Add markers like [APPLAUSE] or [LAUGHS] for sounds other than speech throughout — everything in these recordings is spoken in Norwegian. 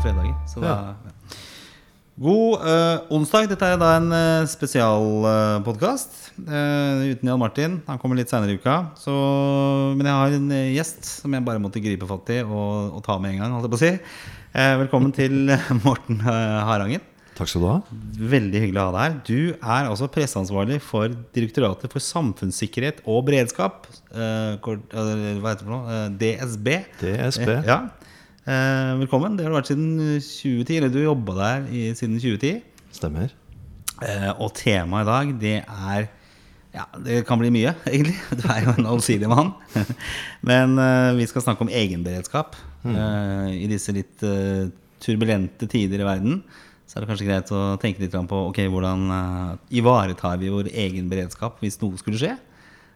på fredager. Så da, God uh, onsdag. Dette er da en uh, spesialpodkast uten Jan Martin. Han kommer litt seinere i uka. Så, men jeg har en eh, gjest som jeg bare måtte gripe fatt i og, og ta med en gang. Holdt jeg på å si. Eh, velkommen til Morten eh, Harangen. Takk skal du ha. Veldig hyggelig å ha deg her. Du er altså presseansvarlig for Direktoratet for samfunnssikkerhet og beredskap. Eh, eh, hva heter det for noe? Eh, DSB. DSB. Eh, ja. Eh, velkommen. Det har du vært siden 2010. Eller du jobba der i, siden 2010. Stemmer. Eh, og temaet i dag, det er Ja, det kan bli mye, [LAUGHS] egentlig. Du er jo en allsidig mann. [LAUGHS] Men eh, vi skal snakke om egenberedskap. Eh, I disse litt eh, turbulente tider i verden så er det kanskje greit å tenke litt på ok, hvordan eh, ivaretar vi vår egen beredskap hvis noe skulle skje.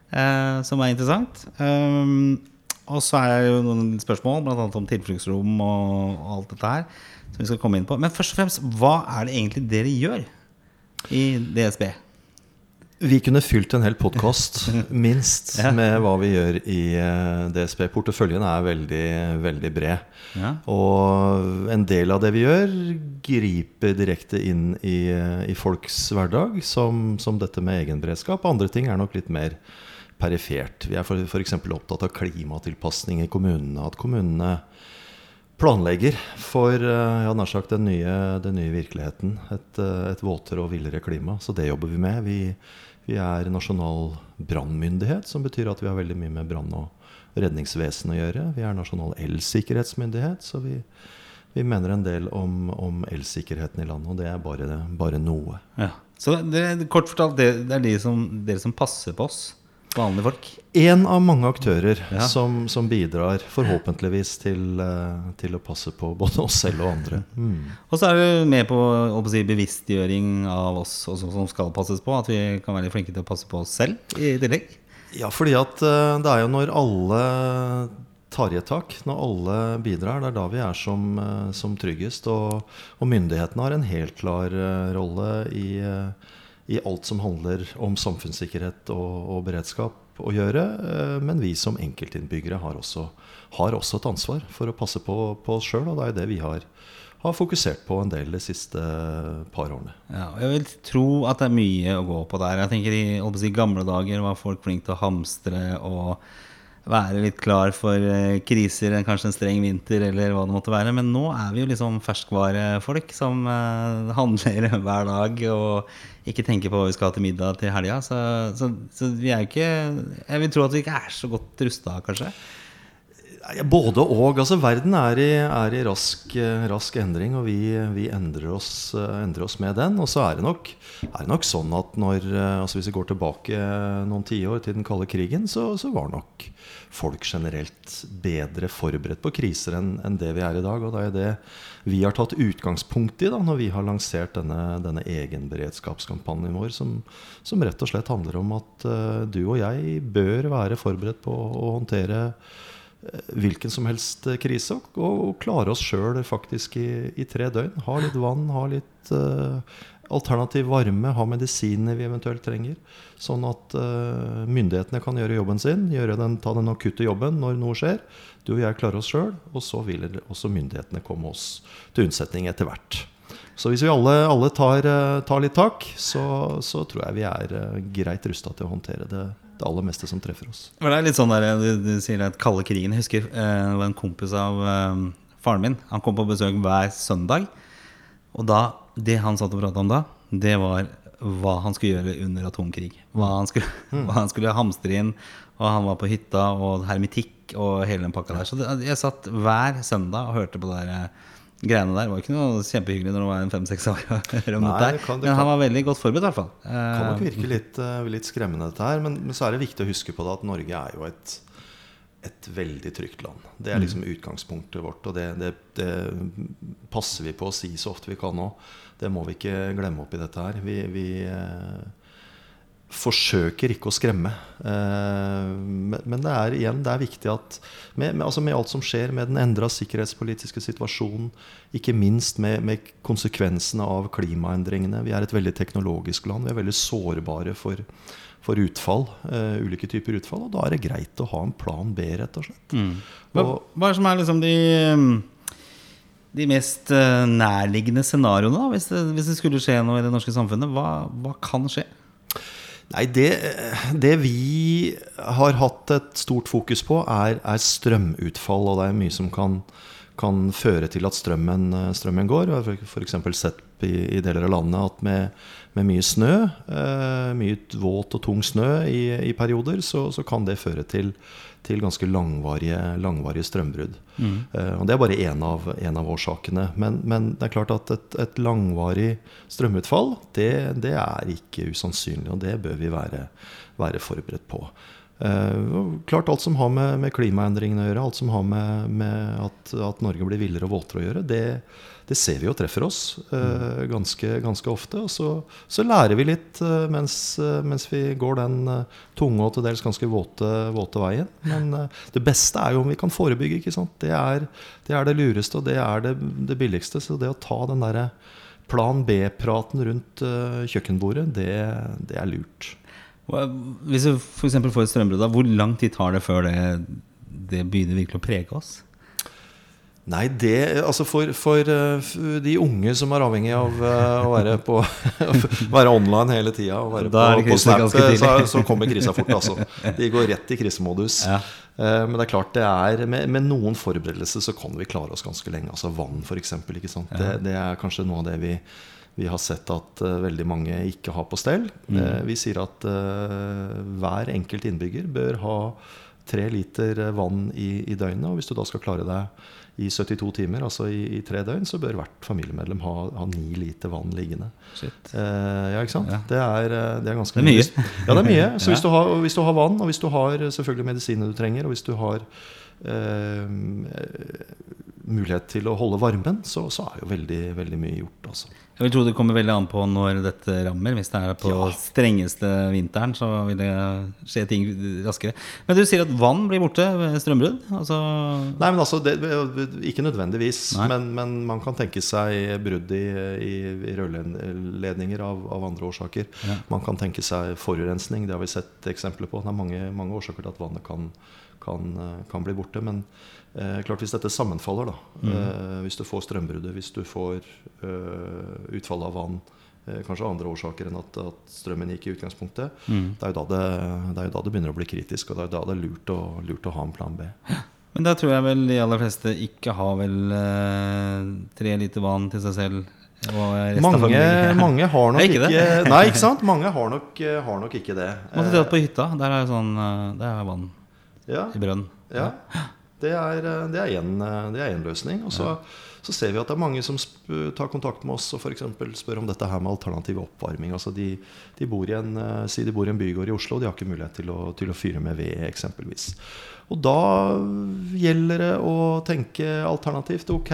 Eh, som er interessant. Um, og så er det jo noen spørsmål, bl.a. om tilfluktsrom og, og alt dette her. Som vi skal komme inn på Men først og fremst, hva er det egentlig dere gjør i DSB? Vi kunne fylt en hel podkast, [LAUGHS] minst, Ja. med hva vi gjør i eh, DSB. Porteføljen er veldig, veldig bred. Ja. Og en del av det vi gjør, griper direkte inn i, eh, i folks hverdag, som, som dette med egenberedskap. Andre ting er nok litt mer perifert. Vi er f.eks. opptatt av klimatilpasning i kommunene. At kommunene planlegger for eh, ja, nær sagt den nye, den nye virkeligheten. Et, eh, et våtere og villere klima. Så det jobber vi med. Vi, vi er nasjonal brannmyndighet, som betyr at vi har veldig mye med brann- og redningsvesen å gjøre. Vi er nasjonal elsikkerhetsmyndighet, så vi, vi mener en del om, om elsikkerheten i landet. Og det er bare, bare noe. Ja. Så det, kort fortalt, det, det er de som, dere som passer på oss, vanlige folk? En av mange aktører Ja. som, som bidrar forhåpentligvis til, eh, til å passe på både oss selv og andre. Mm. Og så er du med på, si, bevisstgjøring av oss også, som skal passes på. At vi kan være flinke til å passe på oss selv i tillegg. Ja, fordi at eh, det er jo når alle tar i et tak, når alle bidrar, det er da vi er som, eh, som tryggest. Og, og myndighetene har en helt klar rolle i, i alt som handler om samfunnssikkerhet og, og beredskap å gjøre. eh, Men vi som enkeltinnbyggere har også, har også et ansvar for å passe på, på oss sjøl, og det er det vi har, har fokusert på en del de siste par årene. Ja, jeg vil tro at det er mye å gå på der. Jeg tenker I si, gamle dager var folk flinke til å hamstre og være litt klar for eh, kriser, kanskje en streng vinter eller hva det måtte være. Men nå er vi jo liksom ferskvarefolk som eh, [LAUGHS] handler hver dag og ikke tenker på hva vi skal ha til middag til helga. Så, så, så vi er jo ikke Jeg vil tro at vi ikke er så godt rusta, kanskje. Både og. altså Verden er i, er i rask, eh, rask endring, og vi, vi endrer, oss, eh, endrer oss med den. Og så er det nok, er det nok sånn at når, eh, altså hvis vi går tilbake noen tiår til den kalde krigen, så, så var nok folk generelt bedre forberedt på kriser enn en det vi er i dag. Og det er det vi har tatt utgangspunkt i da, når vi har lansert denne, denne egenberedskapskampanjen vår, som, som rett og slett handler om at uh, du og jeg bør være forberedt på å håndtere hvilken som helst eh, krise og, og klare oss sjøl faktisk i, i tre døgn. Ha litt vann, ha litt uh, alternativ varme, ha medisinene vi eventuelt trenger. Sånn at uh, myndighetene kan gjøre jobben sin, gjøre den, ta den akutte jobben når noe skjer. Du og jeg klarer oss sjøl, og så vil også myndighetene komme oss til unnsetning etter hvert. Så hvis vi alle, alle tar, eh, tar litt tak, så, så tror jeg vi er eh, greit rusta til å håndtere det, det aller meste som treffer oss. Det er litt sånn der, Du, du sier at kalde krigen. Jeg husker eh, det var en kompis av eh, faren min. Han kom på besøk hver søndag. Og da, det han satt og prata om da, det var hva han skulle gjøre under atomkrig. Hva han skulle, [LAUGHS] hva han skulle hamstre inn. Og han var på hytta og hermetikk og hele den pakka der. Så det, jeg satt hver søndag og hørte på det der eh, greiene der. Det var ikke noe kjempehyggelig når du var fem-seks år. [LAUGHS] Nei, kan- det Men han var veldig godt forberedt, i hvert fall. kan nok Eh, virke litt, eh, litt skremmende, dette her. Men, men så er det viktig å huske på det at Norge er jo et, et veldig trygt land. Det er liksom utgangspunktet vårt, og det, det, det passer vi på å si så ofte vi kan nå. Det må vi ikke glemme oppi dette her. Vi, vi eh, forsøker ikke å skremme. Eh, men, det er igjen det er viktig at med, med, altså med alt som skjer med den endra sikkerhetspolitiske situasjonen, ikke minst med, med konsekvensene av klimaendringene Vi er et veldig teknologisk land. Vi er veldig sårbare for, for utfall. uh, ulike typer utfall. Og da er det greit å ha en plan B, rett og slett. Mm. Hva, hva er som er liksom de, de mest eh, nærliggende scenarioene, da, hvis det, hvis det skulle skje noe i det norske samfunnet? Hva, hva kan skje? Nei, det, det vi har hatt et stort fokus på, er, er strømutfall. Og det er mye som kan, kan føre til at strømmen, strømmen går. Jeg har f.eks. sett i, i, deler av landet at med, med mye snø, eh, mye våt og tung snø i, i perioder, så, så, kan det føre til, til ganske langvarige, langvarige strømbrudd. Mm. Eh, og Det er bare én av, en av årsakene. Men, men, det er klart at et, et langvarig strømutfall, det, det, er ikke usannsynlig. Og det bør vi være, være forberedt på. Uh, klart Alt som har med, med, klimaendringene å gjøre, alt som har med, med at, at, Norge blir villere og våtere å gjøre, det, det ser vi jo treffer oss uh, ganske, ganske, ofte. Og så, så, lærer vi litt uh, mens, mens, vi går den tunge og til dels ganske våte, våte veien. Men det beste er jo om vi kan forebygge. ikke sant? Det er det, er det lureste, og det er det, det, billigste. Så det å ta den derre plan B-praten rundt kjøkkenbordet, det, det er lurt. Hvis du f.eks. får et strømbrudd, hvor lang tid tar det før det, det begynner virkelig å prege oss? Nei, det Altså for, for, de unge som er avhengig av uh, å være, på, [LAUGHS] være online hele tida og være på, på Snap, så, så, kommer krisa fort. Altså. De går rett i krisemodus. Ja. Uh, men det er klart det er med, med, noen forberedelser så kan vi klare oss ganske lenge. Altså vann, f.eks. Ja. Det, det er kanskje noe av det vi vi har sett at uh, veldig mange ikke har på stell. Mm. Uh, vi sier at uh, hver enkelt innbygger bør ha tre liter vann i, i, døgnet. Og hvis du da skal klare deg i 72 timer, altså i, i tre døgn, så bør hvert familiemedlem ha, ha ni liter vann liggende. ja, ikke sant? Ja. Det, er, det, er, ganske det er mye. Ja, det er mye. [LAUGHS] Så hvis du, har, hvis du har vann, og hvis du har selvfølgelig medisiner du trenger, og hvis du har mulighet til å holde varmen, så, så er jo veldig, veldig mye gjort. Også. Jeg vil tro det kommer veldig an på når dette rammer. Hvis det er på ja. strengeste vinteren, så vil det skje ting raskere. Men du sier at vann blir borte ved strømbrudd? Altså Nei, men altså det, Ikke nødvendigvis. Men, men, man kan tenke seg brudd i, i, i rørledninger av, av, andre årsaker. Ja. Man kan tenke seg forurensning. Det har vi sett eksempler på. Det er mange, mange årsaker til at vannet kan, kan, kan bli borte. Men Eh, klart Hvis dette sammenfaller, da, mm. eh, hvis du får strømbruddet, hvis du får eh, utfall av vann, eh, kanskje andre årsaker enn at, at, strømmen gikk i utgangspunktet, mm. det, er det, det, er jo da det begynner å bli kritisk, og det er da det er lurt å, lurt å ha en plan B. Men da tror jeg vel de aller fleste ikke har vel eh, tre liter vann til seg selv. Mange, [LAUGHS] [LAUGHS] mange, har nok ikke, ikke, Nei, ikke sant? [LAUGHS] Mange har nok, har nok ikke det. Måtte dratt på hytta. Der er, sånn, der er vann ja. i brønn. Ja. Ja. Det er, eh, det er, en, eh, det er en løsning. Og så, så, ser vi at det er mange som tar kontakt med oss og for spør om dette her med alternativ oppvarming. Altså de, de, bor en, eh, si de bor i en bygård i Oslo, og de har ikke mulighet til å, til å fyre med ved, eksempelvis. Og da gjelder det å tenke alternativt. Ok,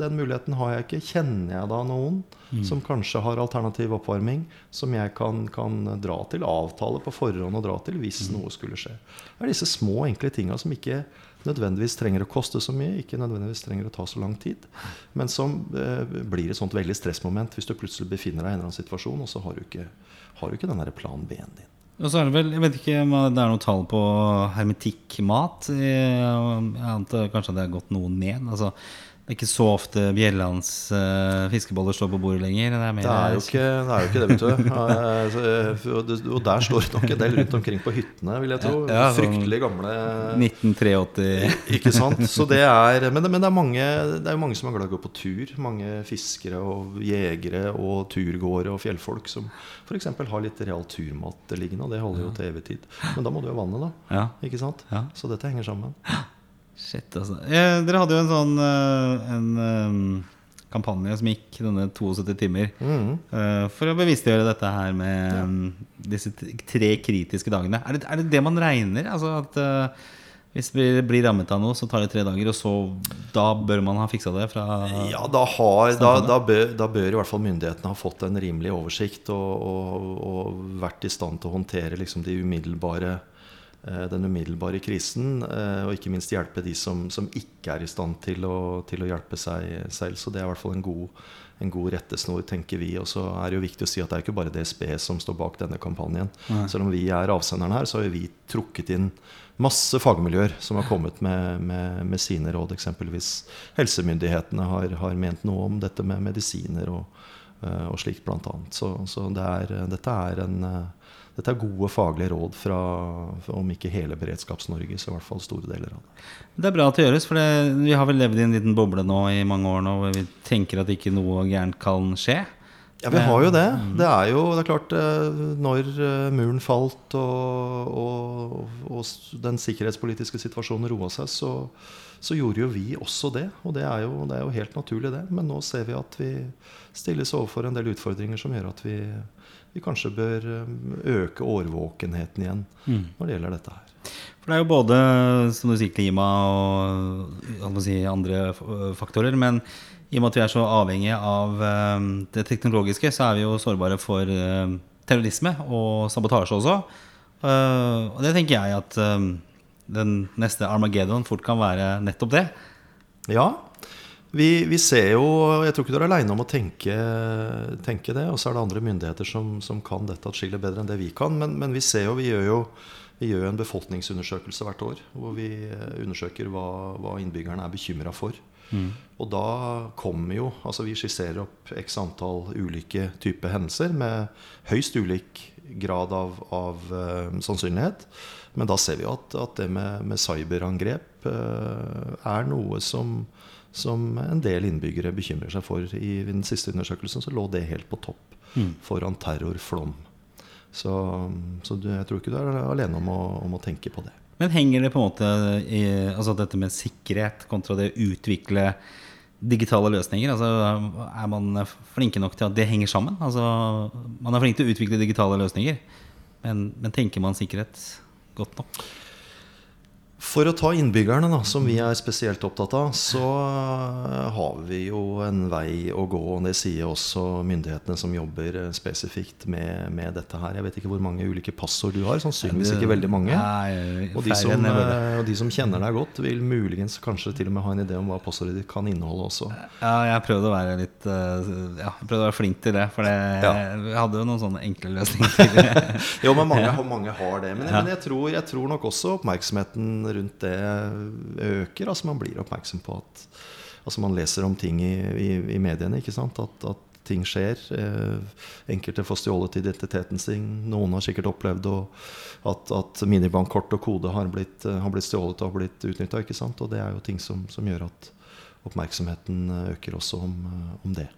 den muligheten har jeg ikke. Kjenner jeg da noen mm. som kanskje har alternativ oppvarming, som jeg kan, kan, dra til, avtale på forhånd og dra til hvis mm. noe skulle skje? Det er disse små, enkle tinga som ikke nødvendigvis trenger å koste så mye, ikke nødvendigvis trenger å ta så lang tid. Men som eh, blir et sånt veldig stressmoment hvis du plutselig befinner deg i en eller annen situasjon, og så har du ikke, har du ikke den plan B-en din. Og så er det vel, Jeg vet ikke om det er noe tall på hermetikkmat. Jeg antar kanskje det har gått noe ned. altså det er ikke så ofte Bjellands uh, fiskeboller står på bordet lenger. Det er, det er, jo, ikke, det er jo ikke det, vet du. [LAUGHS] og der står det nok en del rundt omkring på hyttene, vil jeg tro. Ja, ja, Fryktelig gamle 1983. [LAUGHS] Ikke sant. Så det [LAUGHS] er, men, men det, er mange, det er jo mange som er glad i å gå på tur. Mange fiskere og jegere og turgåere og fjellfolk som f.eks. har litt real turmat liggende. Og det holder jo til evig tid. Men da må du ha vannet, da. Ja. Ikke sant? Ja. Så dette henger sammen. [GASPS] Shit, altså. Eh, dere hadde jo en sånn eh, en, eh, kampanje som gikk denne 72 timer mm. eh, for å bevisstgjøre dette her med um, disse tre kritiske dagene. Er det, er det det, man regner? Altså at eh, hvis vi blir rammet av noe, så tar det tre dager, og så da bør man ha fiksa det? fra Ja, da, har, da, da, bør, da, bør, i hvert fall myndighetene ha fått en rimelig oversikt og, og, og vært i stand til å håndtere liksom, de umiddelbare eh, den umiddelbare krisen, eh, og ikke minst hjelpe de som, som ikke er i stand til å, til å, hjelpe seg selv. Så det er i hvert fall en god, en god rettesnor, tenker vi. Og så er det jo viktig å si at det er ikke bare DSB som står bak denne kampanjen. Nei. Selv om vi er avsenderen her, så har vi trukket inn masse fagmiljøer som har kommet med, med, med sine råd. Eksempelvis helsemyndighetene har, har, ment noe om dette med medisiner og, eh, og slikt bl.a. Så, så det er, dette, er en, eh, dette er gode faglige råd fra, om ikke hele Beredskaps-Norge, så i hvert fall store deler av det. Det er bra at det gjøres, for det, vi har vel levd i en liten boble nå i mange år nå hvor vi tenker at ikke noe gærent kan skje. Ja, vi har jo det. Det er jo det er klart eh, Når eh, muren falt og, og, og den sikkerhetspolitiske situasjonen roa seg, så, så, gjorde jo vi også det. Og det er, jo, det er, jo, helt naturlig, det. Men nå ser vi at vi stilles overfor en del utfordringer som gjør at vi, vi kanskje bør eh, øke årvåkenheten igjen mm. når det gjelder dette her. For det er jo både som du sier, klima og si, andre faktorer. men i og med at vi er så avhengige av um, det teknologiske, så er vi jo sårbare for terrorisme og sabotasje også. Og det tenker jeg at den neste Armageddon fort kan være nettopp det. Ja. Vi, vi ser jo Jeg tror ikke du er aleine om å tenke, tenke, det. Og så er det andre myndigheter som, som kan dette atskillig bedre enn det vi kan. Men, men vi ser jo, vi gjør jo vi gjør en befolkningsundersøkelse hvert år hvor vi undersøker hva, hva innbyggerne er bekymra for. Mm. Og da kommer jo Altså vi skisserer opp x antall ulike typer hendelser med høyst ulik grad av, av uh, sannsynlighet. Men da ser vi jo at, at det med, med cyberangrep uh, er noe som, som, en del innbyggere bekymrer seg for. I, den siste undersøkelsen så lå det helt på topp mm. foran terrorflom. Så, så jeg tror ikke du er alene om å, om å tenke på det. Men henger det på en måte i altså dette med sikkerhet kontra det å utvikle digitale løsninger? Altså, er man flinke nok til at det henger sammen? Altså, man er flink til å utvikle digitale løsninger, men, men tenker man sikkerhet godt nok? For å ta innbyggerne, da, som vi er spesielt opptatt av, så eh, har vi jo en vei å gå. Og det sier også myndighetene som jobber eh, spesifikt med, med dette her. Jeg vet ikke hvor mange ulike passord du har. Sannsynligvis ikke veldig mange. Og de, som, eh, og de som kjenner deg godt, vil muligens kanskje til og med ha en idé om hva passordet ditt kan inneholde også. Ja, jeg prøvde å være litt Ja, jeg prøvde å være flink til det. For det, ja. jeg hadde jo noen sånne enkle løsninger. [LAUGHS] jo, men mange, mange har det. Men, men jeg, tror, jeg tror nok også oppmerksomheten rundt det øker. Altså Man blir oppmerksom på at altså Man leser om ting i, i, i mediene. ikke sant? At, at, ting skjer. Eh, enkelte får stjålet identiteten sin. Noen har sikkert opplevd at, at minibankkort og kode har blitt, har blitt stjålet og har blitt utnytta. Og det er jo ting som, som, gjør at oppmerksomheten øker også om, om det.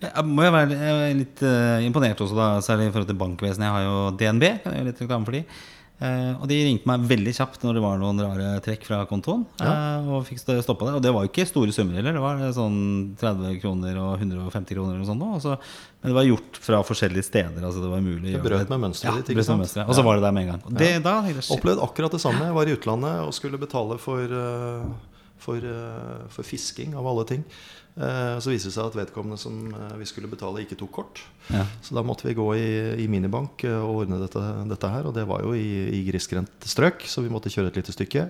Jeg må jo være litt imponert også, da, særlig i forhold til bankvesenet. Jeg har jo DNB. Kan jeg gjøre litt reklame for de Uh, og de ringte meg veldig kjapt når det var noen rare trekk fra kontoen. Ja. Uh, og fikk stoppa det. Og det var jo ikke store summer heller. Det var sånn 30 kroner og 150 kroner. Og sånt også. men det var gjort fra forskjellige steder. Altså det var mulig Det brøt med mønsteret ditt. Ja, og så var det der med en gang. Og det, da, Opplevd akkurat det samme. Jeg var i utlandet og skulle betale for, for, for fisking, av alle ting. Eh, så viste det seg at vedkommende som eh, vi skulle betale, ikke tok kort. Ja. Så da måtte vi gå i, i minibank eh, og ordne dette, dette, her. Og det var jo i, i grisgrendt strøk, så vi måtte kjøre et lite stykke.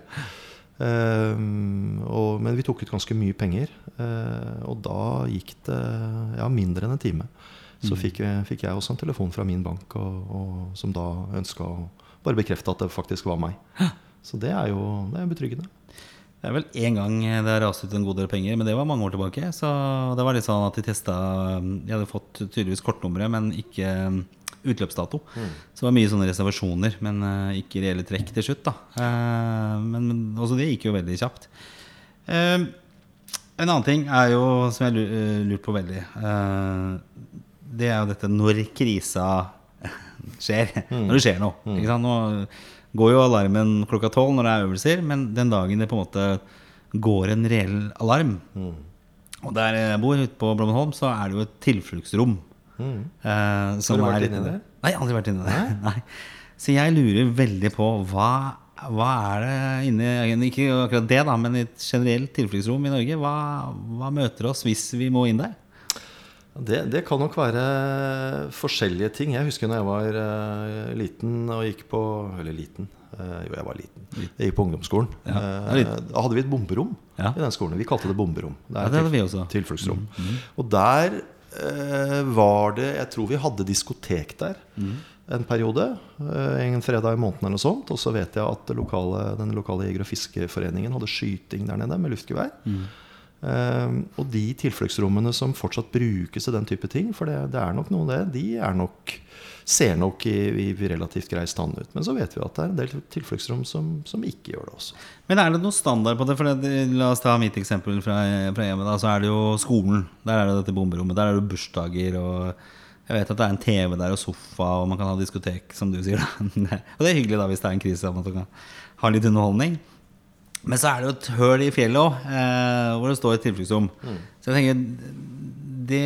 Um, og, men vi tok ut ganske mye penger. Uh, og da gikk det ja, mindre enn en time. Så mm. fikk, fikk, jeg også en telefon fra min bank og, og, som da ønska å bare bekrefte at det faktisk var meg. Så det er jo det er betryggende. Det er vel én gang det har rast ut en god del penger, men det var mange år tilbake. Så det var litt sånn at de testa De hadde fått tydeligvis kortnummeret, men ikke um, utløpsdato. Mm. Så det var mye sånne reservasjoner, men uh, ikke reelle trekk til slutt. da uh, men, også det gikk jo veldig kjapt. Uh, en annen ting er jo, som jeg har lurt på veldig, det er jo dette når krisa [LAUGHS] skjer. Mm. Når det skjer noe. Mm. Ikke sant? Nå, går jo alarmen klokka tolv når det er øvelser, men den dagen det på en måte går en reell alarm mm. Og der jeg bor, ute på Blommenholm, så er det jo et tilfluktsrom. Mm. Eh, Har du vært inni det? Nei, aldri vært inni det. [LAUGHS] Nei. Så jeg lurer veldig på hva, hva er det inni Ikke akkurat det, da, men i et generelt tilfluktsrom i Norge. Hva, hva møter oss hvis vi må inn der? Det, det kan nok være forskjellige ting. Jeg husker når jeg var uh, liten og gikk på Eller liten. Uh, jo, jeg var liten. Jeg gikk på ungdomsskolen. Ja, litt- da hadde vi et bomberom Ja. i den skolen. Vi kalte det bomberom. Det Ja, er det hadde vi også. Mm, tilfluktsrom. Og der var det Jeg tror vi hadde diskotek der Mm. en periode. en fredag i måneden eller noe sånt. Og så vet jeg at lokale, den lokale jeger- og fiskeforeningen hadde skyting der nede med luftgevær. Mm. Eh, og de tilfluktsrommene som fortsatt brukes til den type ting, for det, det er nok noe det, de er nok ser nok i, i relativt grei stand ut. Men så vet vi at det er en del tilfluktsrom som, som ikke gjør det også. Men er det noe standard på det? For det, La oss ta mitt eksempel fra, fra hjemmet. Så er det jo skolen. Der er det dette bomberommet. Der er det bursdager og Jeg vet at det er en TV der og sofa, og man kan ha diskotek, som du sier. [LAUGHS] Og det er hyggelig da hvis det er en krise, at man kan ha litt underholdning. Men så er det jo et høl i fjellet òg, eh, hvor det står et tilfluktsrom. Så jeg tenker det,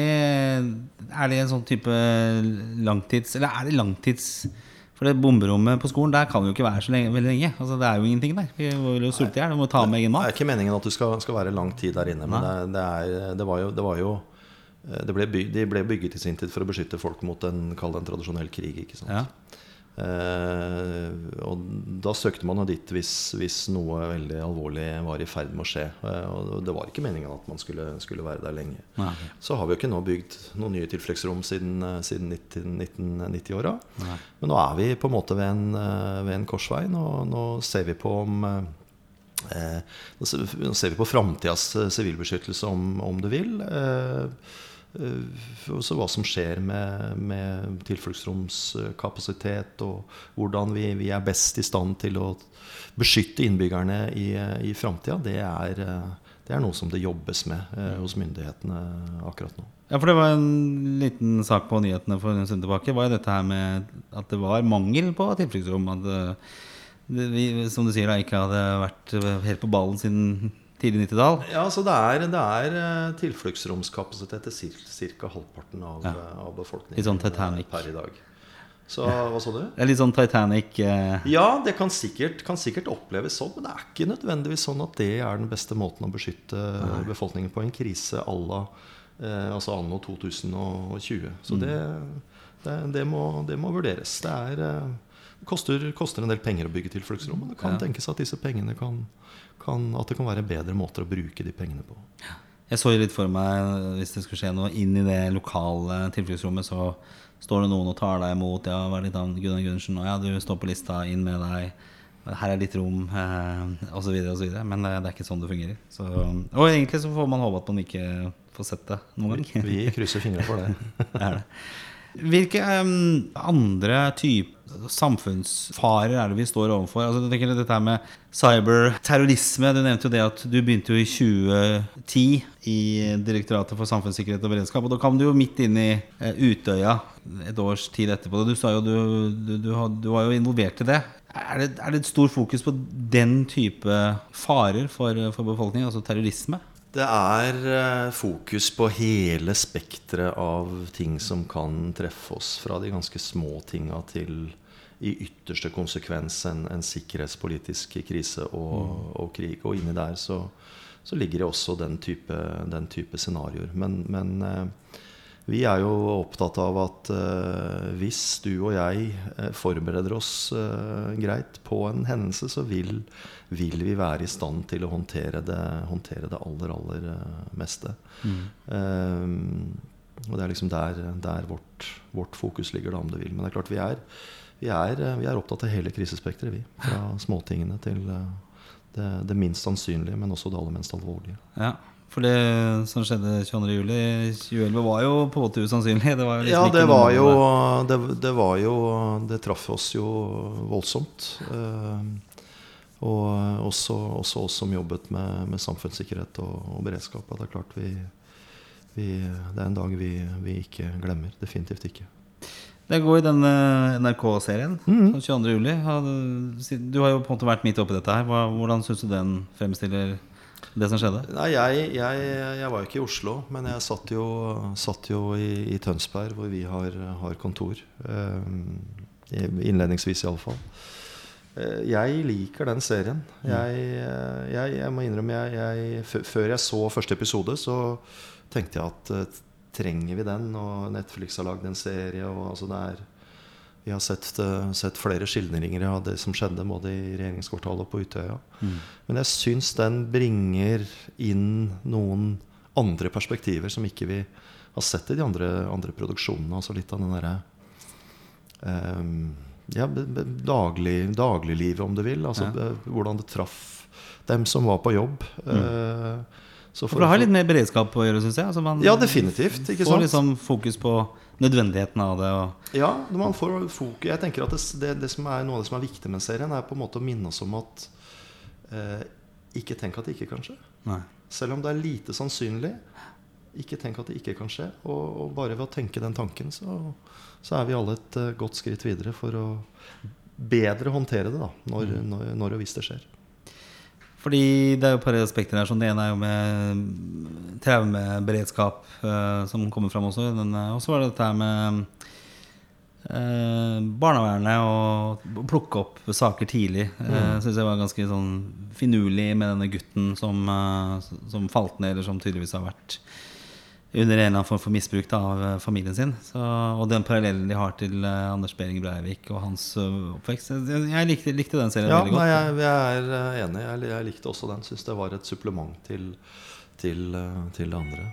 Er det en sånn type langtids Eller er det langtids For det bomberommet på skolen Der kan det jo ikke være så lenge, veldig lenge. Altså, det er jo ingenting der. Vi vil jo sulte i hjel. Må ta med egen mat. Det er ikke meningen at du skal, skal være lang tid der inne. Men det, det, er, det var jo, det var jo eh, det ble bygget, De ble bygget i sin tid for å beskytte folk mot en, en tradisjonell krig. ikke sant? Ja. Eh, og da søkte man dit hvis, hvis noe veldig alvorlig var i ferd med å skje. Eh, og det var ikke meningen at man skulle, skulle være der lenge. Nei. Så har vi jo ikke nå bygd noen nye tilfluktsrom siden, eh, siden 1990-åra. Men nå er vi på en måte ved en, ved en korsvei. Nå, nå ser vi på om eh, Nå ser vi på framtidas sivilbeskyttelse, om, om du vil. Eh, også hva som skjer med, med tilfluktsromskapasitet, og hvordan vi, vi er best i stand til å beskytte innbyggerne i, i framtida. Det, eh, det er noe som det jobbes med eh, hos myndighetene akkurat nå. Ja, for det var en liten sak på nyhetene for en stund tilbake. Var jo dette her med at det var mangel på tilfluktsrom. At eh, det, vi, som du sier, da ikke hadde vært helt på ballen siden tidlig 90-tall. Ja, så det er, det er eh, tilfluktsromskapasitet til ca. halvparten av, Ja. eh, av befolkningen Litt sånn Titanic. per i dag. Så hva sa du? Det er litt sånn Titanic eh, Ja, det kan sikkert, kan sikkert oppleves sånn, men det er ikke nødvendigvis sånn at det er den beste måten å beskytte befolkningen på en krise à la eh, altså anno 2020. Så det, det, det, må, det må vurderes. Det er, eh, koster, koster en del penger å bygge tilfluktsrom. Men det kan Ja. tenkes at disse pengene kan, kan At det kan være bedre måter å bruke de pengene på. Jeg så litt for meg hvis det skulle skje noe inn i det lokale tilfluktsrommet, så står det noen og tar deg imot. Ja, vær litt av? Gunnar Gundersen. Og ja, du står på lista, inn med deg. Her er ditt rom, eh, osv., osv. Men det, det er ikke sånn det fungerer. Så, og egentlig så får man håpe at man ikke får sett det noen gang. Vi krysser fingra for det. [LAUGHS] Det er det. Hvilke um, andre typer samfunnsfarer er det vi står overfor? Altså, jeg tenker dette med cyberterrorisme. Du nevnte jo det at du begynte jo i 2010 i Direktoratet for samfunnssikkerhet og beredskap. Og da kom du jo midt inn i eh, Utøya et års tid etterpå. Du, sa jo du, du, du, du var jo involvert i det. Er det, er det et stort fokus på den type farer for, for befolkningen, altså terrorisme? Det er eh, fokus på hele spekteret av ting som kan treffe oss. Fra de ganske små tinga til i ytterste konsekvens en, en sikkerhetspolitisk krise og, og krig. Og inni der så, så ligger det også den type, den type scenarioer. Men, men eh, vi er jo opptatt av at eh, hvis du og jeg eh, forbereder oss eh, greit på en hendelse, så vil, vil vi være i stand til å håndtere det, håndtere det aller, aller meste. Eh, og det er liksom der, der vårt, vårt fokus ligger, da, om du vil. Men det er klart vi er, vi er, vi er opptatt av hele krisespekteret, vi. Fra småtingene til det, det minst sannsynlige, men også det aller mest alvorlige. Ja, for det som skjedde 22.07.2011 var jo på en måte usannsynlig. Det var jo liksom Ja, det var jo det, det var jo Det traff oss jo voldsomt. Eh, og også, også oss som jobbet med, med samfunnssikkerhet og, og beredskap. at Det er klart vi, vi Det er en dag vi, vi ikke glemmer. Definitivt ikke. Det går i denne NRK-serien. Mm 22. juli. Du har jo på en måte vært midt oppi dette her. Hvordan syns du den fremstiller det som skjedde? Nei, jeg, jeg, jeg var jo ikke i Oslo, men jeg satt jo, satt jo i, i Tønsberg, hvor vi har, har kontor. Eh, innledningsvis, iallfall. Eh, jeg liker den serien. Jeg, jeg, jeg må innrømme jeg, jeg, Før jeg så første episode, så tenkte jeg at eh, trenger vi den? Og Netflix har lagd en serie. Og altså det er, vi har sett, eh, sett flere skildringer av det som skjedde både i regjeringskvartalet og på Utøya. Men jeg syns den bringer inn noen andre perspektiver som ikke vi har sett i de andre, andre produksjonene. Altså litt av den derre um, ja, daglig, dagliglivet, om du vil. Altså Ja. hvordan det traff dem som var på jobb. Eh, så For det har litt mer beredskap å gjøre, syns jeg. Altså man Ja, definitivt. Ikke får sant? liksom fokus på nødvendigheten av det. Ja, man får fokus Jeg tenker at det, det, det som er noe av det som er viktig med serien, er på en måte å minne oss om at eh, ikke tenk at det ikke kan skje. nei. Selv om det er lite sannsynlig, ikke tenk at det ikke kan skje. Og, og bare ved å tenke den tanken, så, så er vi alle et uh, godt skritt videre for å bedre håndtere det da, når, når, når og hvis det skjer. Fordi det er jo et par aspekter her. Sånn. Det ene er jo med traumeberedskap, uh, som kommer fram også. Eh, Og så var det dette her med uh, barnevernet og plukke opp saker tidlig. Uh, Syns jeg var ganske sånn finurlig med denne gutten som, uh, som falt ned, eller som tydeligvis har vært under en eller annen form for misbruk da, av eh, familien sin. Så, og den parallellen de har til eh, Anders Behring Breivik og hans eh, oppvekst. Jeg, likte, likte den serien Ja, veldig godt. nei, jeg, jeg er enig. Jeg, jeg likte også den. Syns det var et supplement til, til, til det andre.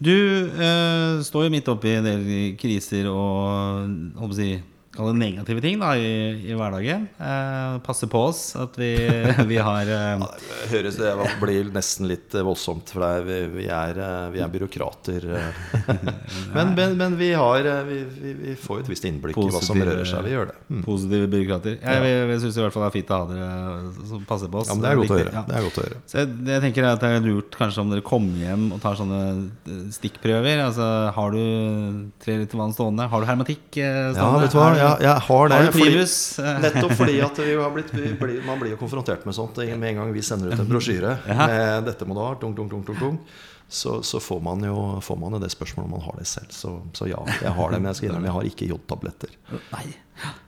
Du eh, står jo midt oppi en del kriser og holdt på å si, kall det negative ting da, i, i hverdagen. Eh, passer på oss at vi, [LAUGHS] vi har eh, Det høres det blir nesten litt eh, voldsomt, for er, vi, vi, er, eh, vi er byråkrater. eh. [LAUGHS] Men, men, men vi, har, vi, får jo et visst innblikk i hva som rører seg. Vi gjør det. Mm. positive byråkrater. Jeg, jeg, jeg syns i hvert fall det er fint å ha dere som passer på oss. Ja, men det er godt å høre. ja. Det er godt å høre. Så jeg, jeg tenker at det er lurt kanskje om dere kommer hjem og tar sånne stikkprøver. Altså, har du tre liter vann stående? Har du hermetikk stående? Ja, vet du hva, du- jeg, har det. Har fordi- Eh, [LAUGHS] Nettopp fordi at vi har blitt, blir, man blir jo konfrontert med sånt med en gang vi sender ut en brosjyre med 'dette må du ha', tung, tung, tung, tung, tung. Så, så får, man jo, får man det spørsmålet om man har det selv. Så, så ja, jeg har det. Men jeg skal innrømme jeg har ikke jodtabletter. Nei.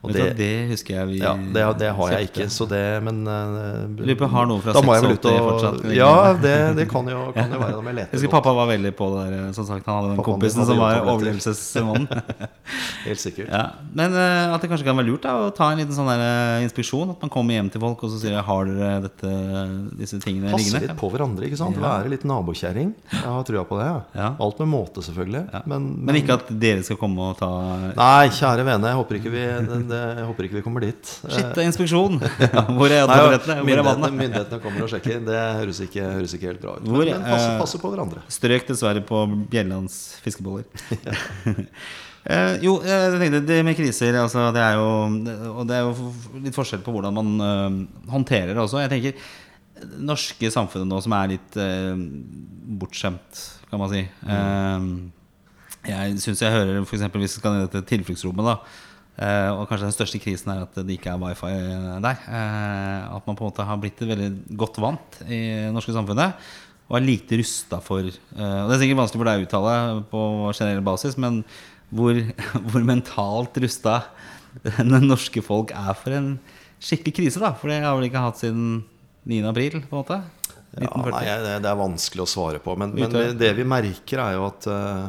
Og det- det husker jeg vi Ja, det, det har jeg ikke, så det Men uh, har noen fra Da må jeg vel ut 86 og fortsatt? Ja, det, det kan, jo, kan jo være om jeg Jeg husker pappa var veldig på det der. Som sagt, han hadde den kompisen hadde som var overlevelsesmannen. [LAUGHS] [LAUGHS] Helt sikkert. ja. Men uh, at det kanskje kan være lurt da, å ta en liten sånn der, eh, inspeksjon. At man kommer hjem til folk og så sier Har dere dette, disse tingene Passe liggende? litt på hverandre. ikke sant? Ja. Være litt nabokjerring. Jeg har trua på det. Ja. Ja. Alt med måte, selvfølgelig. Ja. Men, Men ikke at dere skal komme og ta Nei, kjære vene, jeg håper ikke vi, det, det, jeg håper ikke vi kommer dit. Shit, det er inspeksjon! [LAUGHS] [LAUGHS] Hvor er toalettene? Hvor er myndighetene, vannet? myndighetene kommer og sjekker. Det høres ikke, høres ikke helt bra ut. Hvor, men men passe, eh, passe på hverandre. Strøk dessverre på Bjellands fiskeboller. [LAUGHS] Eh, jo, jeg tenkte det med kriser altså, det er jo, Og det er jo litt forskjell på hvordan man uh, håndterer det også. Jeg tenker det norske samfunnet nå som er litt uh, bortskjemt, kan man si. Eh, jeg syns jeg hører f.eks. hvis vi skal ned til tilfluktsrommet, da. Eh, og kanskje den største krisen er at det ikke er wifi der. Uh, at man på en måte har blitt veldig godt vant i det norske samfunnet. Og er lite rusta for uh, Og det er sikkert vanskelig for deg å uttale på generell basis, men hvor, [LAUGHS] hvor mentalt rusta det norske folk er for en skikkelig krise, da. For det har vel ikke hatt siden 9. april, på en måte? Ja, nei, det, er vanskelig å svare på. Men, men det vi merker, er jo at eh,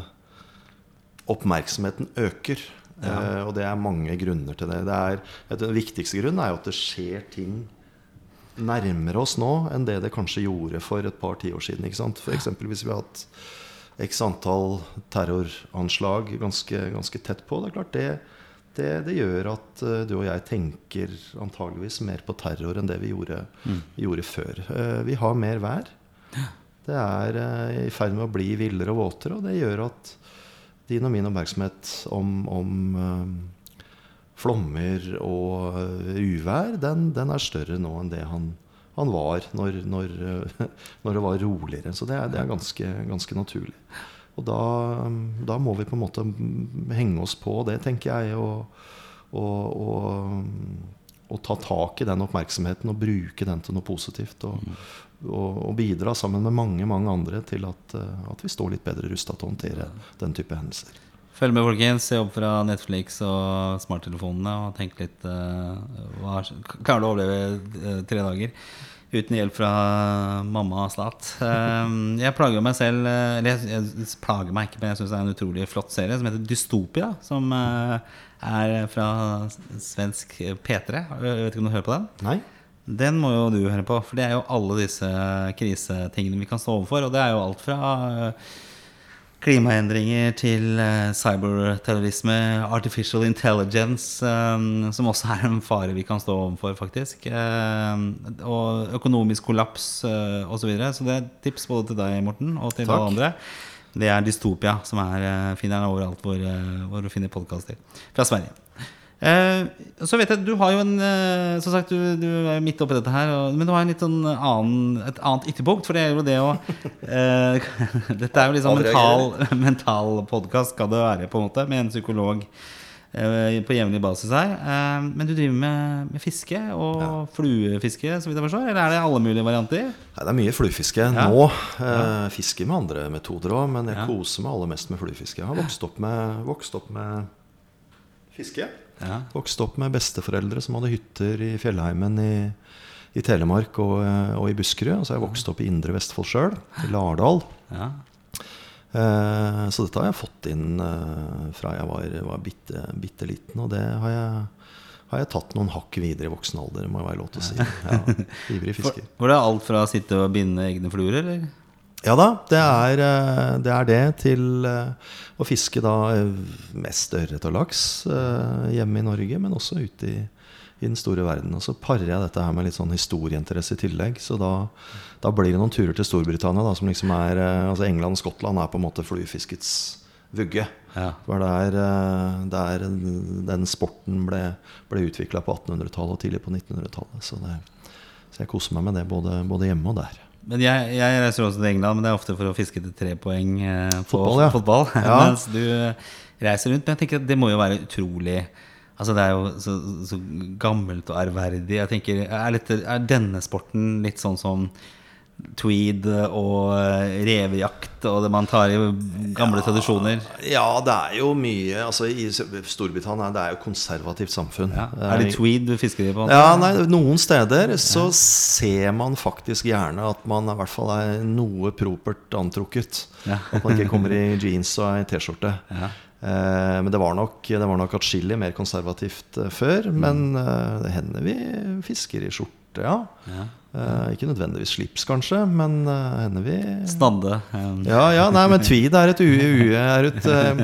oppmerksomheten øker. Eh, og det er mange grunner til det. det er, den viktigste grunnen er jo at det skjer ting nærmere oss nå enn det det kanskje gjorde for et par tiår siden. Ikke sant? For eksempel hvis vi har hatt x antall terroranslag ganske, ganske tett på. Det er klart det, det, det gjør at eh, du og jeg tenker antageligvis mer på terror enn det vi gjorde, mm. gjorde før. Eh, vi har mer vær. Det er i ferd med å bli villere og våtere, og det gjør at din og min oppmerksomhet om, om eh, flommer og eh, uvær, den, den er større nå enn det han, han var når, når, eh, [LAUGHS] når det var roligere. Så det er, det er ganske, ganske naturlig. Og da, da må vi på en måte henge oss på det, tenker jeg, og, og, og, og ta tak i den oppmerksomheten og bruke den til noe positivt. Og, og, og bidra sammen med mange mange andre til at, eh, at vi står litt bedre rusta til å håndtere den type hendelser. Følg med, folkens. Se opp fra Netflix og smarttelefonene og tenk litt uh, hva, Klarer du å overleve eh, tre dager? uten hjelp fra mamma og stat. Eh, jeg plager meg selv Eller jeg, jeg plager meg ikke, men jeg syns det er en utrolig flott serie som heter Dystopia. Som uh, er fra svensk P3. Jeg vet ikke om du hører på den? Nei? Den må jo du høre på, for det er jo alle disse krisetingene vi kan stå overfor. Og det er jo alt fra eh, klimaendringer til eh, cyberterrorisme, artificial intelligence, eh, som også er en fare vi kan stå overfor, faktisk. Og økonomisk kollaps osv. Så, videre. så det er tips både til deg, Morten, og til Takk. alle andre. Det er Dystopia, som er, finner den overalt hvor, hvor du finner podkaster. Fra Sverige. Eh, så vet jeg, du har jo en eh, Som sagt, du, du er jo midt oppi dette her. Og, men du har en litt sånn annen, et annet ytterpunkt. For det er jo det å eh, [LAUGHS] Dette er jo liksom mental, [LAUGHS] mental podkast, skal det være, på en måte, med en psykolog eh, på jevnlig basis her. Eh, men du driver med, med fiske og fluefiske, så vidt jeg forstår? Eller er det alle mulige varianter? Nei, det er mye fluefiske Ja. nå. Eh, fisker med andre metoder òg, men jeg Ja. koser meg aller mest med fluefiske. Jeg har vokst opp med, vokst opp med fiske. Ja. Vokste opp med besteforeldre som hadde hytter i fjellheimen i, i Telemark og, eh, og i Buskerud. Og så har jeg vokst opp i Indre Vestfold sjøl, i Lardal. ja. Eh, så dette har jeg fått inn eh, fra jeg var, var bitte, bitte liten. Og det har jeg, har jeg tatt noen hakk videre i voksen alder, må jeg være lov til å si. [LAUGHS] Ja, ivrig fisker. var det alt fra å sitte og binde egne fluer, eller? Ja da, det er eh, det, er det til eh, å fiske da eh, mest ørret og laks hjemme i Norge, men også ute i, i den store verden. Og så parer jeg dette her med litt sånn historieinteresse i tillegg. Så da, da blir det noen turer til Storbritannia, da, som liksom er Altså England og Skottland er på en måte fluefiskets vugge. Ja. For der, der den sporten ble, ble utvikla på 1800-tallet og tidlig på 1900-tallet. Så, så jeg koser meg med det både, både hjemme og der. Men jeg, jeg reiser også til England, men det er ofte for å fiske til tre poeng eh, på Fotball, ja. fotball. [LAUGHS] Ja. Mens du reiser rundt. Men jeg tenker at det må jo være utrolig Altså Det er jo så, så gammelt og ærverdig. Jeg tenker, er, litt, er denne sporten litt sånn som tweed og eh, revejakt, og det man tar i gamle tradisjoner? Ja, det er jo mye altså I Storbritannia det er jo konservativt samfunn. Ja. Er det tweed du fisker i? på? Ja, nei, Noen steder så ser man faktisk gjerne at man i hvert fall er noe propert antrukket. Ja. At man ikke kommer i jeans og ei T-skjorte. Ja. Eh, men det var nok, det var nok atskillig mer konservativt eh, før. Men eh, det hender vi fisker i skjorte, ja. Ja. Uh, ikke nødvendigvis slips, kanskje, men uh, hender vi Snadde. Um. ja, ja, nei, men tweed er et, u, u, er et uh,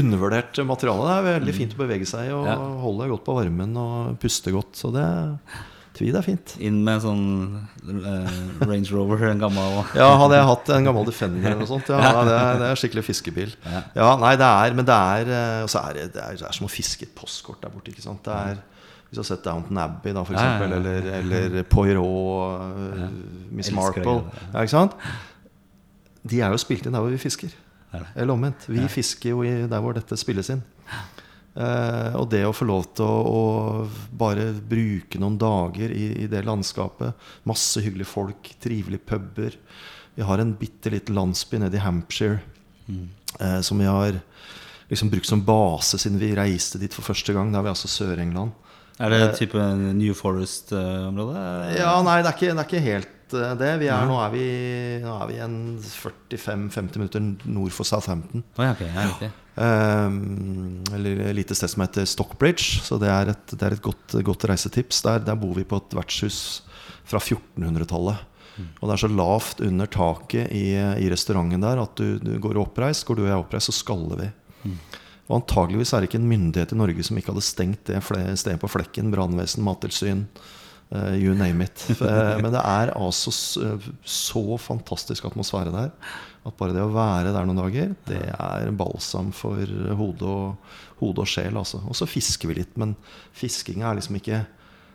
undervurdert materiale. Det er veldig fint å bevege seg og Ja. holde godt på varmen og puste godt. Så det, tweed er fint. Inn med sånn uh, Range Rover, en gammel [LAUGHS] Ja, Hadde jeg hatt en gammel Defender eller noe sånt, ja, det, er, det er skikkelig fiskebil. Ja. Nei, det er, Men det er, eh, er det, det, er, det er som å fiske et postkort der borte. ikke sant? Det er, hvis du har sett Downton Abbey, da, for eksempel, ja. eller, eller Poirot, eh, Miss Marple. Ja, ikke sant? De er jo spilt inn der hvor vi fisker. Er? Eller omvendt. Vi fisker jo der hvor dette spilles inn. Eh, og det å få lov til å, å bare bruke noen dager i, i det landskapet Masse hyggelige folk, trivelige puber. Vi har en bitte liten landsby nede i Hampshire eh, som vi har liksom brukt som base siden vi reiste dit for første gang. Da er vi altså Sør-England. Er det type New Forest-område? Ja, nei, det er ikke, det er ikke helt eh, det. Vi er, nå, er vi, nå er vi en 45-50 minutter nord for Southampton. Oh, ja, okay. ja. Um, eller et lite sted som heter Stockbridge. Så det er et, det er et godt, godt reisetips. Der, der bor vi på et vertshus fra 1400-tallet. Og det er så lavt under taket i, i restauranten der at du, du går oppreist. Går du og jeg oppreist, så skaller vi. Og antageligvis er det ikke en myndighet i Norge som ikke hadde stengt det stedet på flekken. Brannvesen, mattilsyn, eh, you name it. Eh, Men det er altså s- så fantastisk atmosfære der at bare det å være der noen dager, det er balsam for hode og, hode og sjel. Altså. Og så fisker vi litt, men fisking er liksom ikke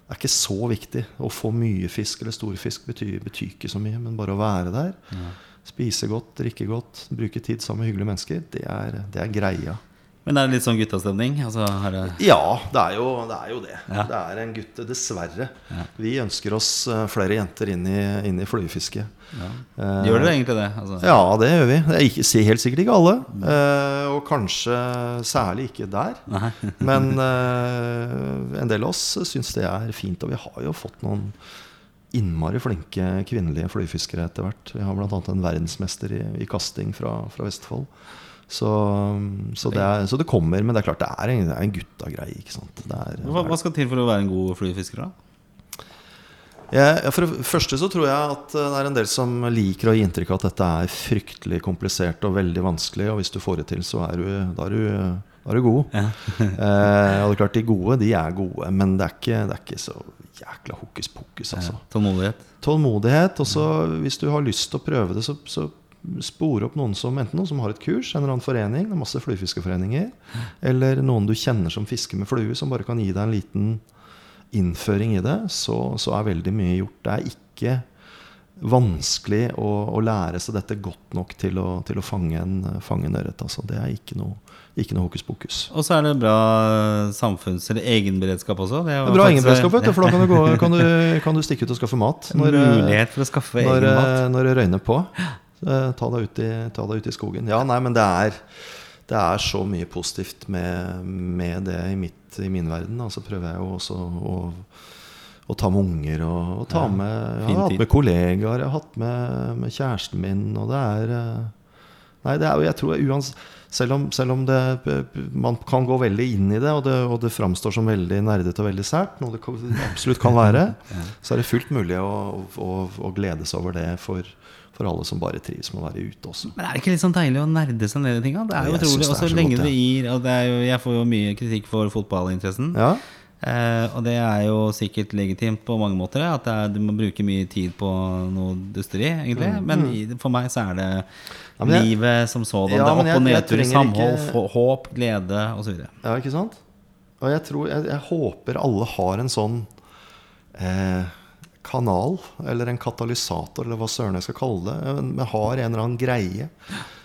det er ikke så viktig. Å få mye fisk eller stor fisk betyr, betyr ikke så mye. Men bare å være der, spise godt, drikke godt, bruke tid sammen med hyggelige mennesker, det er, det er greia. Men er det litt sånn guttastemning? Altså, er det Ja, det er jo det. Er jo det. Ja. det er en gutte, dessverre. Vi ønsker oss eh, flere jenter inn i, inn i fluefisket. Ja. Gjør dere egentlig det? Altså, Ja, det gjør vi. Det er ikke, helt sikkert ikke alle. eh, og kanskje særlig ikke der. [LAUGHS] Men eh, en del av oss syns det er fint. Og vi har jo fått noen innmari flinke kvinnelige fluefiskere etter hvert. Vi har bl.a. en verdensmester i, i kasting fra, fra Vestfold. Så, så, det er, så, det kommer. Men det er klart det er en, det er en gutta-greie. ikke sant? Er, hva, hva skal til for å være en god fluefisker, da? Ja, for det første så tror jeg at det er en del som liker å gi inntrykk av at dette er fryktelig komplisert og veldig vanskelig, og hvis du får det til, så er du, da er du, da er du god. Ja. [LAUGHS] eh, og det er klart, de gode, de er gode, men det er ikke, det er ikke så jækla hokus pokus, altså. Ja, tålmodighet. Tålmodighet. Og så hvis du har lyst til å prøve det, så, så spore opp noen som enten noen som har et kurs, en eller annen forening, det er masse fluefiskeforeninger, eller noen du kjenner som fisker med flue, som bare kan gi deg en liten innføring i det, så, så er veldig mye gjort. Det er ikke vanskelig å, å, lære seg dette godt nok til å, til å fange en, fange en ørret. Altså. Det er ikke noe, ikke noe hokus pokus. Og så er det bra samfunns- eller egenberedskap også. Det er, det er bra egenberedskap, vet du, for da kan du, gå, kan, du, kan du, stikke ut og skaffe mat. Når, Mulighet for å skaffe når, egen mat. Når det røyner på. Ta deg, ut i, ta deg ut i skogen. Ja, nei, men det er, det er så mye positivt med, med det i, mitt, i min verden. Og så prøver jeg jo også å å ta med unger og, og ta ja, med Jeg har hatt med kollegaer, jeg har hatt med, med kjæresten min, og det er Nei, det er jo Jeg tror uansett selv om, selv om det, man kan gå veldig inn i det, og det, og det framstår som veldig nerdete og veldig sært, noe det absolutt kan være, [LAUGHS] så er det fullt mulig å, å, å glede seg over det for, for alle som bare trives med å være ute også. Men Er det ikke litt sånn deilig å nerde seg ned i tinga? Det er jo utrolig. Og så lenge det gir det jo, Jeg får jo mye kritikk for fotballinteressen. Ja. Eh, og det er jo sikkert legitimt på mange måter. At er, du må bruke mye tid på noe dusteri, egentlig. Mm. Men i, for meg så er det ja, jeg, livet som sådan. Ja, det er opp- og nedtur, samhold, ikke... håp, glede osv. Ja, ikke sant? Og jeg tror jeg, jeg håper alle har en sånn eh, kanal, eller en katalysator, eller hva søren jeg skal kalle det. Vi har en eller annen greie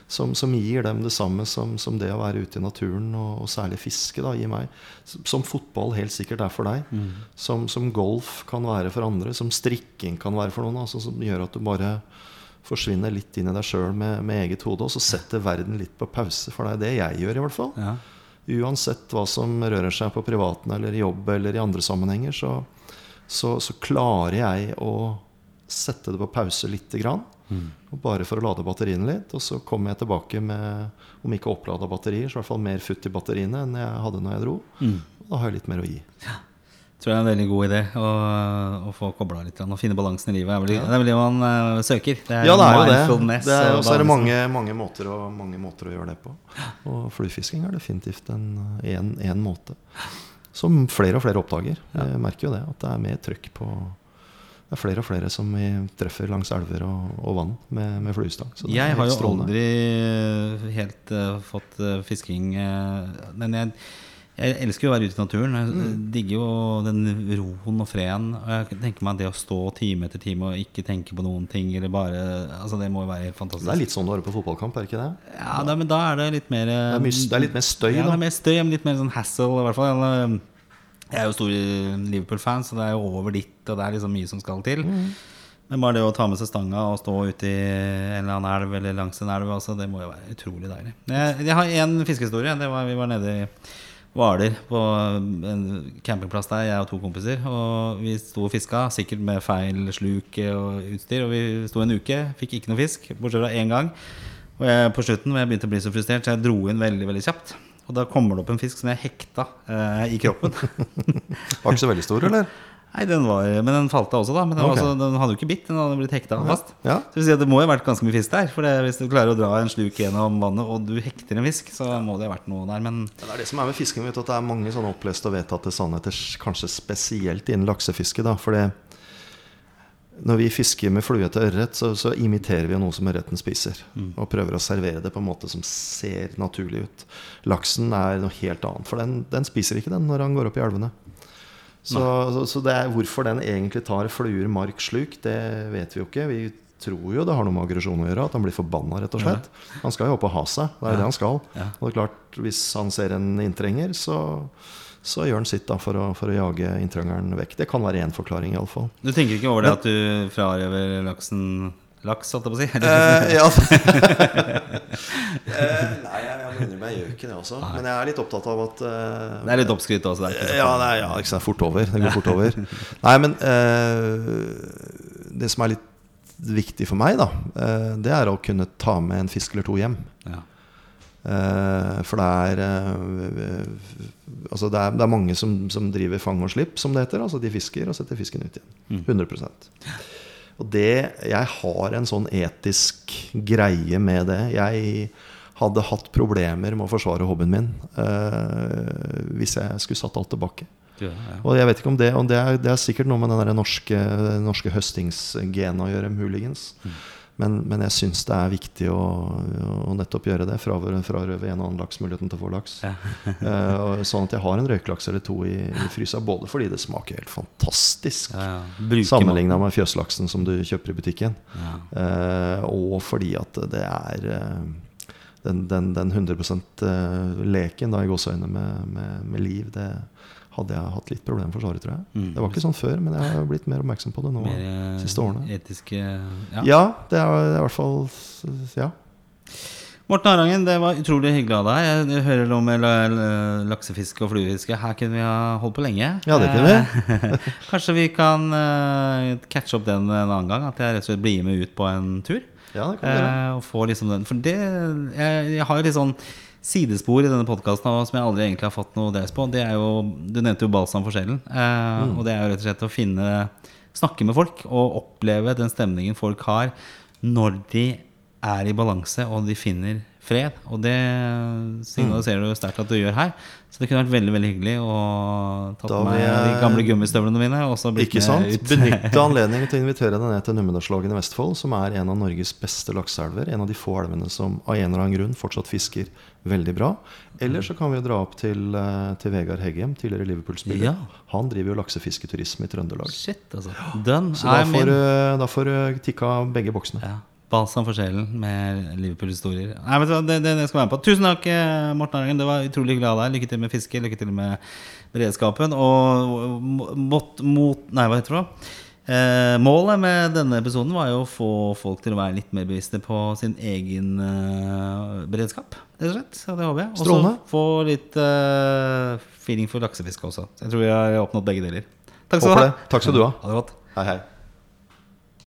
som, som, gir dem det samme som, som, det å være ute i naturen, og, og særlig fiske. da, gir meg. Som fotball helt sikkert er for deg. Mm. Som, som, golf kan være for andre. Som strikking kan være for noen. Altså, som gjør at du bare forsvinner litt inn i deg sjøl med, med, eget hode. Og så setter verden litt på pause. For det er det jeg gjør, i hvert fall. Ja. Uansett hva som rører seg på privaten eller i jobb eller i andre sammenhenger, så, så, så klarer jeg å sette det på pause lite grann. Mm. Bare for å lade batteriene litt. Og så kommer jeg tilbake med, om ikke opplada batterier, så i hvert fall mer futt i batteriene enn jeg hadde når jeg dro. Mm. Og da har jeg litt mer å gi. Ja. Tror jeg er en veldig god idé å, å få kobla litt og finne balansen i livet. Det er vel, ja. det, er vel det man uh, søker. Det ja, det er jo det. det er, og så er det mange, mange, måter å, mange, måter å, gjøre det på. Og fluefisking er definitivt en, en, en måte. Som flere og flere oppdager. Jeg merker jo det. At det er mer trøkk på det er flere og flere som vi treffer langs elver og, og vann med, med fluestang. Jeg har jo strålende. aldri helt uh, fått uh, fisking uh, Men jeg, jeg, elsker jo å være ute i naturen. Jeg mm. digger jo den roen og freden. Og jeg tenker meg det å stå time etter time og ikke tenke på noen ting, eller bare Altså Det må jo være helt fantastisk. Det er litt sånn du har det på fotballkamp, er det ikke det? Ja, da, men da er det litt mer Det er, mye, det er litt mer støy, ja, da? det er mer støy, men litt mer sånn hassle, i hvert fall. Jeg er jo stor Liverpool-fan, så det er jo over ditt, og det er liksom mye som skal til. Mm. Men bare det å ta med seg stanga og stå ute i en eller annen elv eller langs en elv, altså, det må jo være utrolig deilig. Jeg, jeg har én fiskehistorie. Det var, vi var nede i Hvaler, på en campingplass der, jeg og to kompiser. Og vi sto og fiska, sikkert med feil sluk og utstyr. Og vi sto en uke, fikk ikke noe fisk, bortsett fra én gang. Og jeg, på slutten, hvor jeg begynte å bli så frustrert, så jeg dro inn veldig, veldig kjapt. Og da kommer det opp en fisk som jeg hekta eh, i kroppen. [LAUGHS] var ikke så veldig stor, eller? Nei, den var, men den falt av også, da. Men den, okay. altså, den hadde jo ikke bitt. Den hadde blitt hekta fast. Ja. Så si det må jo ha vært ganske mye fisk der. For det, hvis du klarer å dra en sluk gjennom vannet, og du hekter en fisk, så må det ha vært noe der. Men det er det som er med fisking. Vet du, at det er mange sånne oppleste og vedtatte sannheter, kanskje spesielt innen laksefiske. da, for det når vi fisker med flue til ørret, så, så, imiterer vi noe som ørreten spiser. Mm. Og prøver å servere det på en måte som ser naturlig ut. Laksen er noe helt annet, for den, den spiser ikke den når han går opp i elvene. Så, så, så det er hvorfor den egentlig tar fluer mark sluk, det vet vi jo ikke. Vi tror jo det har noe med aggresjon å gjøre. At han blir forbanna, rett og slett. Han skal jo opp og ha seg. Det er ja. det han skal. Ja. Og det er klart, hvis han ser en inntrenger, så så gjør han sitt da for å, for å jage inntrengeren vekk. Det kan være én forklaring, iallfall. Du tenker ikke over det at du frarøver laksen laks, holdt jeg på å si? Eh, ja. [LAUGHS] eh, nei, jeg, jeg meg jeg gjør ikke det også. Nei. Men jeg er litt opptatt av at eh, Det er litt oppskrytt også? Det ja, det er, ja, ikke sant, fort over. Det går fort over. nei, men eh, det som er litt viktig for meg, da, eh, det er å kunne ta med en fisk eller to hjem. Ja. Eh, For det er, eh, altså det er, det er mange som, som driver fang og slipp, som det heter. Altså de fisker og setter fisken ut igjen. 100% Og det Jeg har en sånn etisk greie med det. Jeg hadde hatt problemer med å forsvare hobbyen min eh, hvis jeg skulle satt alt tilbake. Ja, ja. Og jeg vet ikke om det om det er, det er sikkert noe med den norske, norske høstingsgenet å gjøre, muligens. Men, men jeg syns det er viktig å, å nettopp gjøre det. Frarøve, fra en og annen laks muligheten til å få laks. Ja. [LAUGHS] uh, sånn at jeg har en røyklaks eller to i, i frysa. Både fordi det smaker helt fantastisk. Ja, ja. Sammenligna med fjøslaksen som du kjøper i butikken. Ja. uh, og fordi at det er uh, den, den, den 100 eh, leken da i gåseøynene med, med, med liv, det hadde jeg hatt litt problemer for å forsvare, tror jeg. Mm. Det var ikke sånn før, men jeg har blitt mer oppmerksom på det nå Mer de eh, siste årene. etiske Ja. Ja, det er i hvert fall Ja. Morten Harangen, det var utrolig hyggelig av deg. Jeg- hører noe med la- la- laksefiske og fluefiske. Her kunne vi ha holdt på lenge. Ja, det kunne vi. Eh, [LAUGHS] Kanskje vi kan eh, catche opp den en annen gang? At jeg rett og slett blir med ut på en tur? Ja, det kan vi gjøre. Og få liksom den For det jeg, jeg har jo litt sånn sidespor i denne podkasten som jeg aldri egentlig har fått noe deres på. Det er jo Du nevnte jo balsam for sjelen. Eh, Mm. Og det er jo rett og slett å finne Snakke med folk og oppleve den stemningen folk har når de er i balanse og de finner fred. Og det signaliserer du sterkt at du gjør her. Så det kunne vært veldig veldig hyggelig å ta Da på meg jeg- de gamle gummistøvlene mine. Ikke sant? ut. Benytte anledningen til å invitere deg ned til Numedalslågen i Vestfold, som er en av Norges beste lakseelver. En av de få elvene som av en eller annen grunn fortsatt fisker veldig bra. Eller så kan vi jo dra opp til, eh, til Vegard Heggem, tidligere Liverpool-spiller. Ja. Han driver jo laksefisketurisme i Trøndelag. Shit, altså. Den Så da får, da får tikka begge boksene. Ja. Balsam for sjelen med Liverpool-historier. Nei, vet du hva, det, det, det skal være med på. Tusen takk, eh, Morten Argen. Det var utrolig hyggelig av deg. Lykke til med fiske, lykke til med beredskapen. Og mot, mot Nei, hva heter det? for? Eh, målet med denne episoden var jo å få folk til å være litt mer bevisste på sin egen eh, beredskap. Rett og slett. Ja, det håper jeg. Og så få litt eh, feeling for laksefiske også. Jeg tror vi har oppnådd begge deler. Takk skal ha. Takk skal du ha. Ha det godt. Hei, hei.